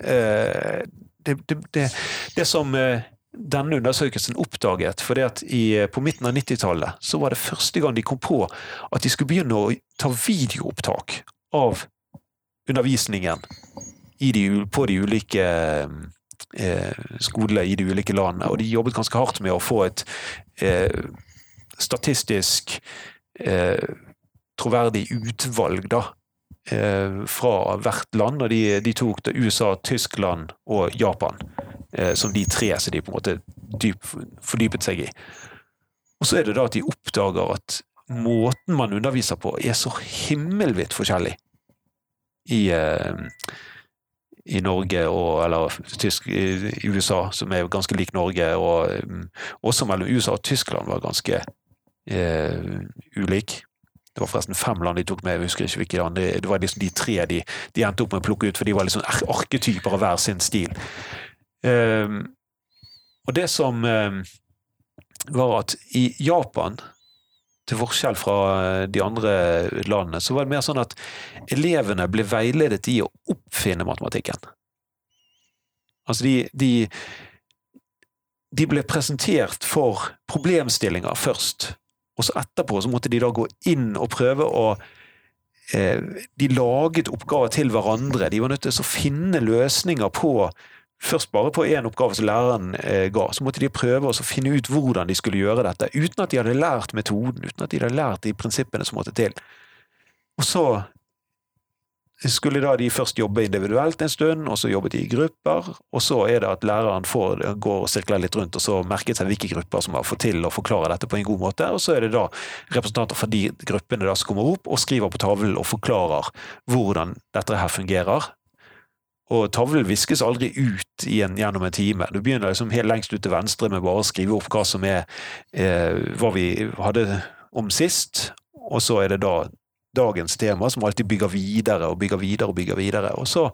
Eh, det, det, det, det som eh, denne undersøkelsen oppdaget, for det at i, på midten av 90-tallet så var det første gang de kom på at de skulle begynne å ta videoopptak av undervisningen de, på de ulike eh, skolene i de ulike landene. Og de jobbet ganske hardt med å få et eh, statistisk eh, troverdig utvalg da, eh, fra hvert land. Og de, de tok da USA, Tyskland og Japan eh, som de tre som de på en måte dyp, fordypet seg i. Og så er det da at de oppdager at måten man underviser på, er så himmelvidt forskjellig i eh, i Norge og eller tysk, i USA, som er ganske lik Norge, og um, også mellom USA og Tyskland var ganske eh, ulik. Det var forresten fem land de tok med, jeg husker ikke hvilke land. Det, var liksom de tre de, de, endte opp med å plukke ut, for de var liksom arketyper av hver sin stil. Um, og det som um, var at i Japan til forskjell fra eh, de andre landene, så var det mer sånn at elevene ble veiledet i å oppfinne matematikken. Altså de, de, de ble presentert for problemstillinger først, og så etterpå så måtte de da gå inn og prøve å eh, De laget oppgaver til hverandre. De var nødt til å finne løsninger på først bare på én oppgave som læreren eh, ga, så måtte de prøve å finne ut hvordan de skulle gjøre dette, uten at de hadde lært metoden, uten at de hadde lært de prinsippene som måtte til. Og så skulle da de først jobbe individuelt en stund, og så jobbet de i grupper, og så er det at læreren får, går og sirkler litt rundt, og så merket seg hvilke grupper som har fått til å forklare dette på en god måte, og så er det da representanter fra de gruppene da som kommer opp og skriver på tavlen og forklarer hvordan dette her fungerer, og tavlen viskes aldri ut igjen gjennom en time. Du begynner liksom helt lengst ut til venstre med bare å skrive opp hva som er eh, hva vi hadde om sist, og så er det da dagens tema som alltid bygger videre og bygger videre og bygger videre. Og så,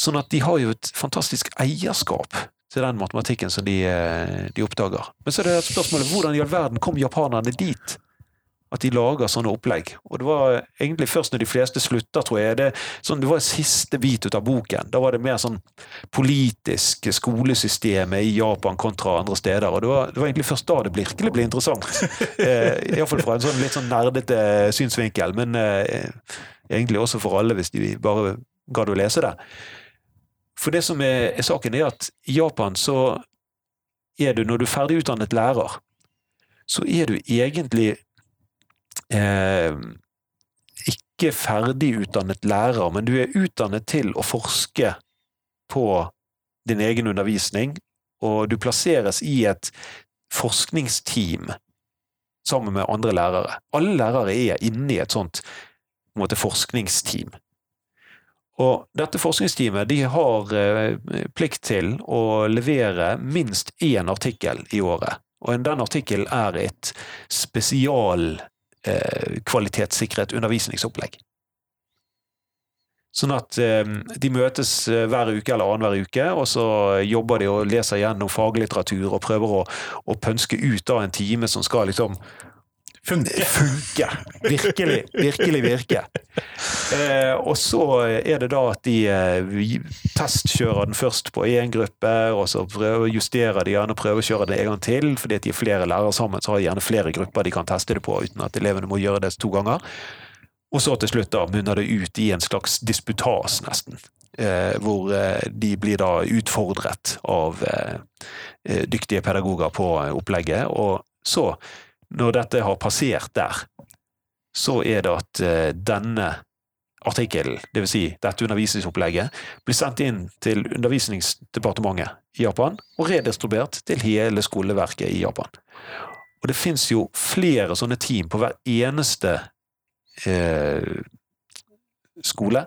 sånn at de har jo et fantastisk eierskap til den matematikken som de, eh, de oppdager. Men så er det spørsmålet hvordan i all verden kom japanerne dit? At de lager sånne opplegg. Og det var egentlig først når de fleste slutta, tror jeg. Det, sånn, det var siste bit ut av boken. Da var det mer sånn politisk skolesystemet i Japan kontra andre steder. Og det var, det var egentlig først da det virkelig ble interessant. eh, Iallfall fra en sånn litt sånn nerdete synsvinkel, men eh, egentlig også for alle, hvis de bare gadd å lese det. For det som er, er saken, er at i Japan så er du, når du er ferdigutdannet lærer, så er du egentlig eh, ikke ferdigutdannet lærer, men du er utdannet til å forske på din egen undervisning, og du plasseres i et forskningsteam sammen med andre lærere. Alle lærere er inne i et sånt måte, forskningsteam. Og dette forskningsteamet de har eh, plikt til å levere minst én artikkel i året. Og den artikkelen er et spesialkvalitetssikret eh, undervisningsopplegg. Sånn at eh, de møtes eh, hver uke eller annenhver uke, og så jobber de og leser gjennom faglitteratur og prøver å, å pønske ut av en time som skal liksom Funke. funke. Virkelig, virkelig virke. Eh, og så er det da at de eh, testkjører den først på én gruppe, og så prøver, justerer de gjerne og prøver å kjøre det en gang til. fordi at de er flere lærere sammen, så har de gjerne flere grupper de kan teste det på uten at elevene må gjøre det to ganger. Og så til slutt da munner det ut i en slags disputas, nesten. Eh, hvor eh, de blir da utfordret av eh, eh, dyktige pedagoger på opplegget. Og så når dette har passert der, så er det at uh, denne artikkelen, dvs. Si dette undervisningsopplegget, blir sendt inn til Undervisningsdepartementet i Japan og redistribuert til hele skoleverket i Japan. Og det fins jo flere sånne team på hver eneste eh, skole,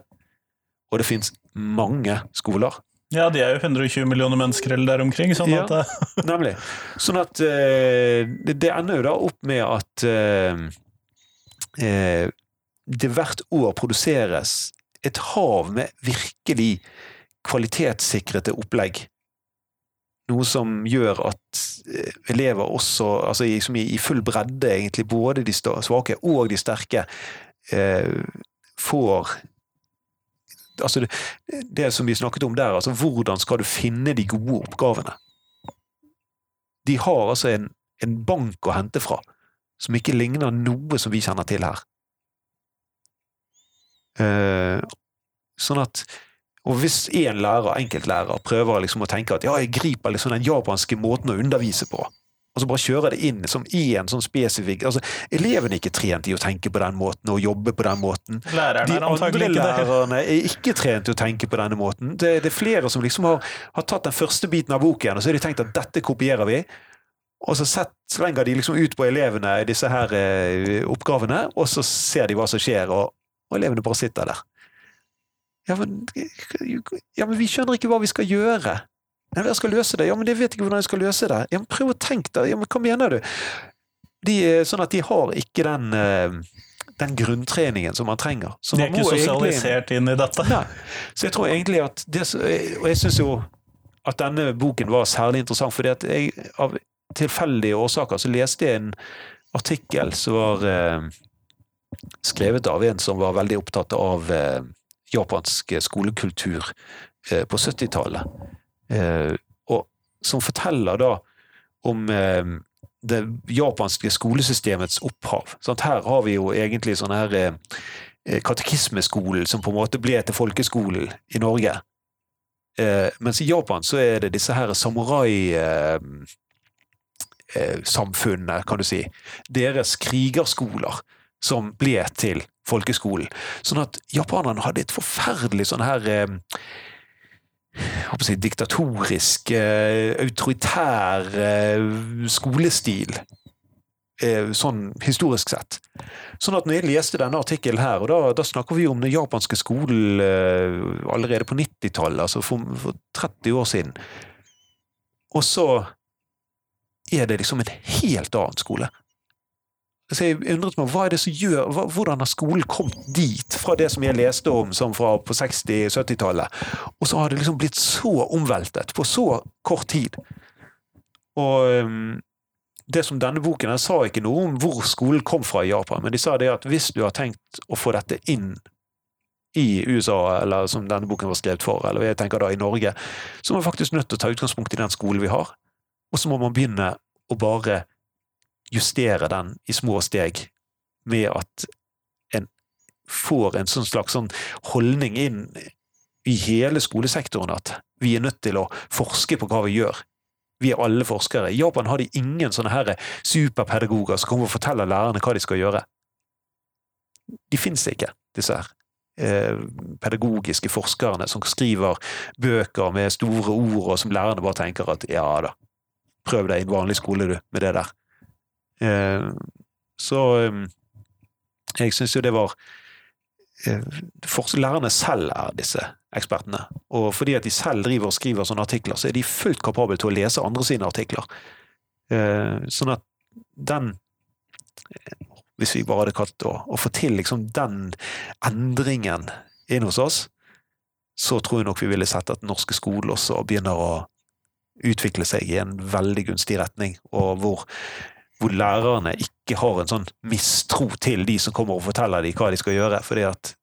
og det fins mange skoler. Ja, de er jo 120 millioner mennesker eller der omkring. sånn at ja, Nemlig. Sånn at eh, det, ender jo da opp med at eh, eh, det hvert år produseres et hav med virkelig kvalitetssikrede opplegg. Noe som gjør at eh, elever også, altså i, full bredde egentlig, både de svake og de sterke, eh, får Altså det, det som vi snakket om der, altså hvordan skal du finne de gode oppgavene? De har altså en, en bank å hente fra, som ikke ligner noe som vi kjenner til her. Eh, sånn at og hvis én lærer, enkeltlærer, prøver liksom å tenke at ja, jeg griper liksom den japanske måten å undervise på, og så bare kjører det inn som én sånn spesifikk altså, Elevene er ikke trent i å tenke på den måten og jobbe på den måten. lærerne De andre lærerne er ikke trent til å tenke på denne måten. Det, det er flere som liksom har, har tatt den første biten av boken, og så har de tenkt at dette kopierer vi. Og så sett, slenger de liksom ut på elevene disse her eh, oppgavene, og så ser de hva som skjer, og, og elevene bare sitter der. Ja men, ja, men vi skjønner ikke hva vi skal gjøre. Nei, jeg skal løse det. Ja, men jeg vet ikke hvordan jeg skal løse det. Ja, men prøv å tenke deg. Ja, men hva mener du? De, er sånn at de har ikke den, eh, den grunntreningen som man trenger. Så De er man ikke sosialisert egentlig- inn i dette. Nei. Så jeg tror egentlig at det, Og jeg syns jo at denne boken var særlig interessant, fordi at jeg av tilfeldige årsaker så leste jeg en artikkel som var eh, skrevet av en som var veldig opptatt av eh, japansk skolekultur eh, på 70-tallet. Eh, og som forteller da om eh, det japanske skolesystemets opphav. Sant? Her har vi jo egentlig sånn her eh, eh, katekismeskolen som på en måte ble til folkeskolen i Norge. Eh, mens i Japan så er det disse her samurai-samfunnene, kan du si. Deres krigerskoler som ble til folkeskolen. Sånn at japanerne hadde et forferdelig sånn her eh, jeg håper å si, diktatorisk, eh, autoritær eh, skolestil. Eh, sånn historisk sett. Sånn at når jeg leste denne artikkelen her, og da, da snakker vi om den japanske skolen allerede på 90-tallet, altså for, for 30 år siden. Og så er det liksom en helt annen skole. Så jeg undret meg, hva er det som gjør, hva, Hvordan har skolen kommet dit, fra det som jeg leste om som fra på 60-70-tallet, og så har det liksom blitt så omveltet på så kort tid. Og um, det som denne boken den sa ikke noe om hvor skolen kom fra i Japan, men de sa det at hvis du har tenkt å få dette inn i USA, eller som denne boken var skrevet for, eller jeg tenker da i Norge, så er man faktisk nødt til å ta utgangspunkt i den skolen vi har, og så må man begynne å bare justere den i små steg, med at en får en sånn slags sånn holdning inn i hele skolesektoren at vi er nødt til å forske på hva vi gjør. Vi er alle forskere. I Japan har de ingen sånne her superpedagoger som kommer og forteller lærerne hva de skal gjøre. de fins ikke, disse her. Eh, pedagogiske forskerne som skriver bøker med store ord, og som lærerne bare tenker at ja da, prøv deg i en vanlig skole, du, med det der. Eh, så eh, jeg syns jo det var Lærerne selv er disse ekspertene. Og fordi at de selv driver og skriver sånne artikler, så er de fullt kapable til å lese andre sine artikler. Sånn at den hvis vi bare hadde kalt å, å, få til liksom den endringen inn hos oss, så tror jeg nok vi ville sett at norske skoler også begynner å utvikle seg i en veldig gunstig retning, og hvor, hvor lærerne ikke har en sånn mistro til de som kommer og forteller dem hva de skal gjøre, fordi at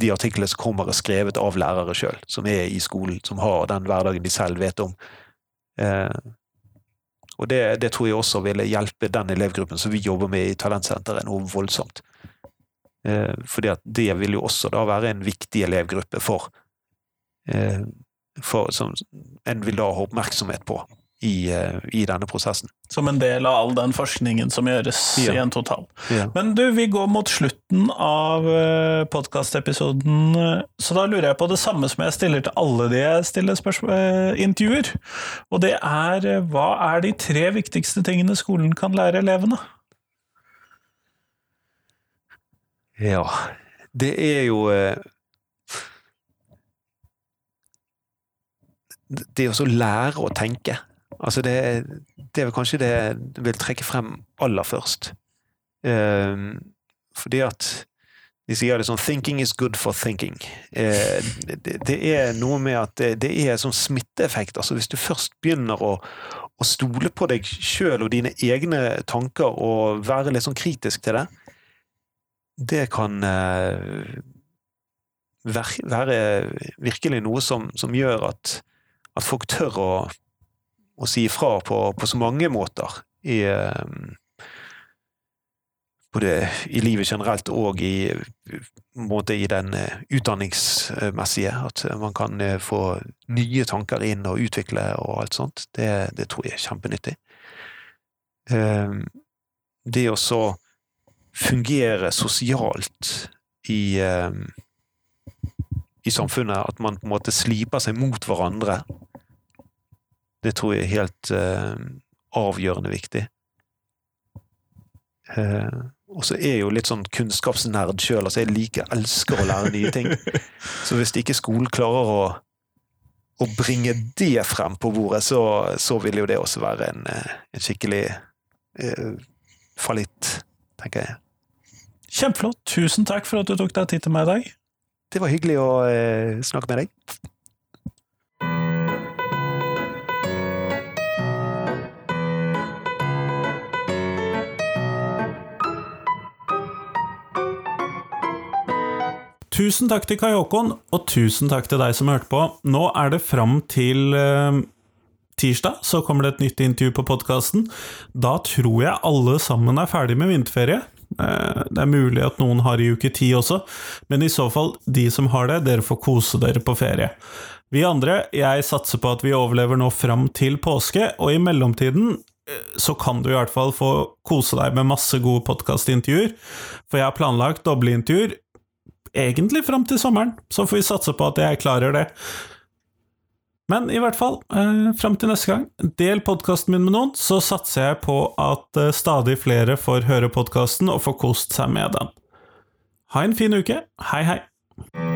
de artiklene som kommer, er skrevet av lærere sjøl, som er i skolen, som har den hverdagen de selv vet om. Eh, og det, det, tror jeg også ville hjelpe den elevgruppen som vi jobber med i Talentsenteret, noe voldsomt. Eh, fordi at det vil jo også da være en viktig elevgruppe for, eh, for Som en vil da ha oppmerksomhet på i, eh, i, denne prosessen. Som en del av all den forskningen som gjøres ja. i en total. Ja. Men du, vi går mot slutten av eh, podkastepisoden, så da lurer jeg på det samme som jeg stiller til alle de jeg stiller eh, intervjuer. Og det er hva er de tre viktigste tingene skolen kan lære elevene? Ja, det er jo Det å lære å tenke. Altså det, det, er vel kanskje det jeg vil trekke frem aller først. Um, fordi at de sier det sånn 'thinking is good for thinking'. Uh, det, det, er noe med at det, det er sånn smitteeffekt. Altså hvis du først begynner å, å stole på deg sjøl og dine egne tanker og være litt sånn kritisk til det, det kan uh, være virkelig noe som, som gjør at, at folk tør å å si ifra på, på, så mange måter. I, eh, både i livet generelt og i, i den eh, utdanningsmessige. At man kan eh, få nye tanker inn og utvikle og alt sånt. Det, det tror jeg er kjempenyttig. Det å så fungere sosialt i, i samfunnet, at man på en måte sliper seg mot hverandre det tror jeg er helt uh, avgjørende viktig. Uh, og så er jeg jo litt sånn kunnskapsnerd sjøl. Altså jeg liker, elsker å lære nye ting. Så hvis ikke skolen klarer å, å bringe det frem på bordet, så, så vil jo det også være en, eh, en skikkelig uh, fallitt, tenker jeg. Kjempeflott. Tusen takk for at du tok deg tid til meg i dag. Det var hyggelig å snakke med deg. Tusen takk til Kai Håkon, og tusen takk til deg som hørte på. Nå er det fram til uh, tirsdag, så kommer det et nytt intervju på podkasten. Da tror jeg alle sammen er ferdig med vinterferie. Uh, det er mulig at noen har i uke ti også, men i så fall, de som har det, dere får kose dere på ferie. Vi andre, jeg satser på at vi overlever nå fram til påske, og i mellomtiden eh, så kan du i hvert fall få kose deg med masse gode podkastintervjuer, for jeg har planlagt dobleintervjuer egentlig fram til sommeren, så får vi satse på at jeg klarer det. Men i hvert fall, eh, fram til neste gang, del podkasten min med noen, så satser jeg på at eh, stadig flere får høre podkasten og får kost seg med den. Ha en fin uke. Hei, hei.